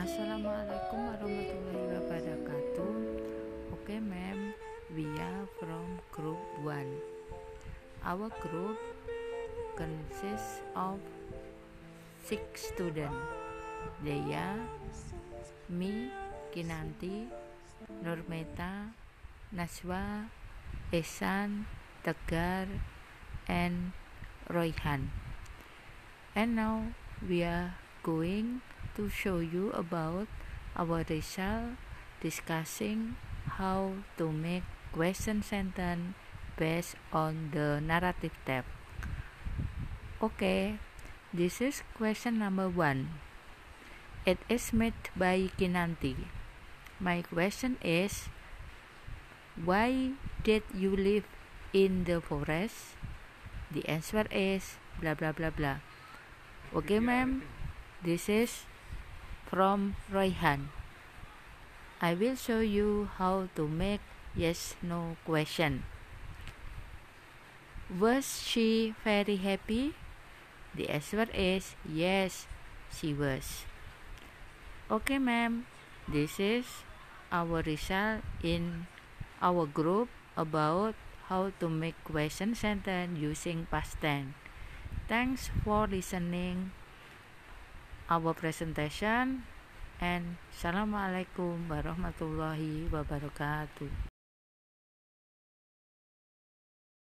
Assalamualaikum warahmatullahi wabarakatuh. Okay, ma'am, we are from group 1. Our group consists of six students. They are me, Kinanti, Nurmeta, Naswa, Esan, Tegar, and Royhan. And now we are going to show you about our result discussing how to make question sentence based on the narrative tab. Okay, this is question number one. It is made by Kinanti. My question is Why did you live in the forest? The answer is blah blah blah blah. Okay, ma'am. This is from Royhan. I will show you how to make yes no question. Was she very happy? The answer is yes, she was. Okay, ma'am, this is our result in our group about how to make question sentence using past tense. Thanks for listening our presentation and Assalamualaikum warahmatullahi wabarakatuh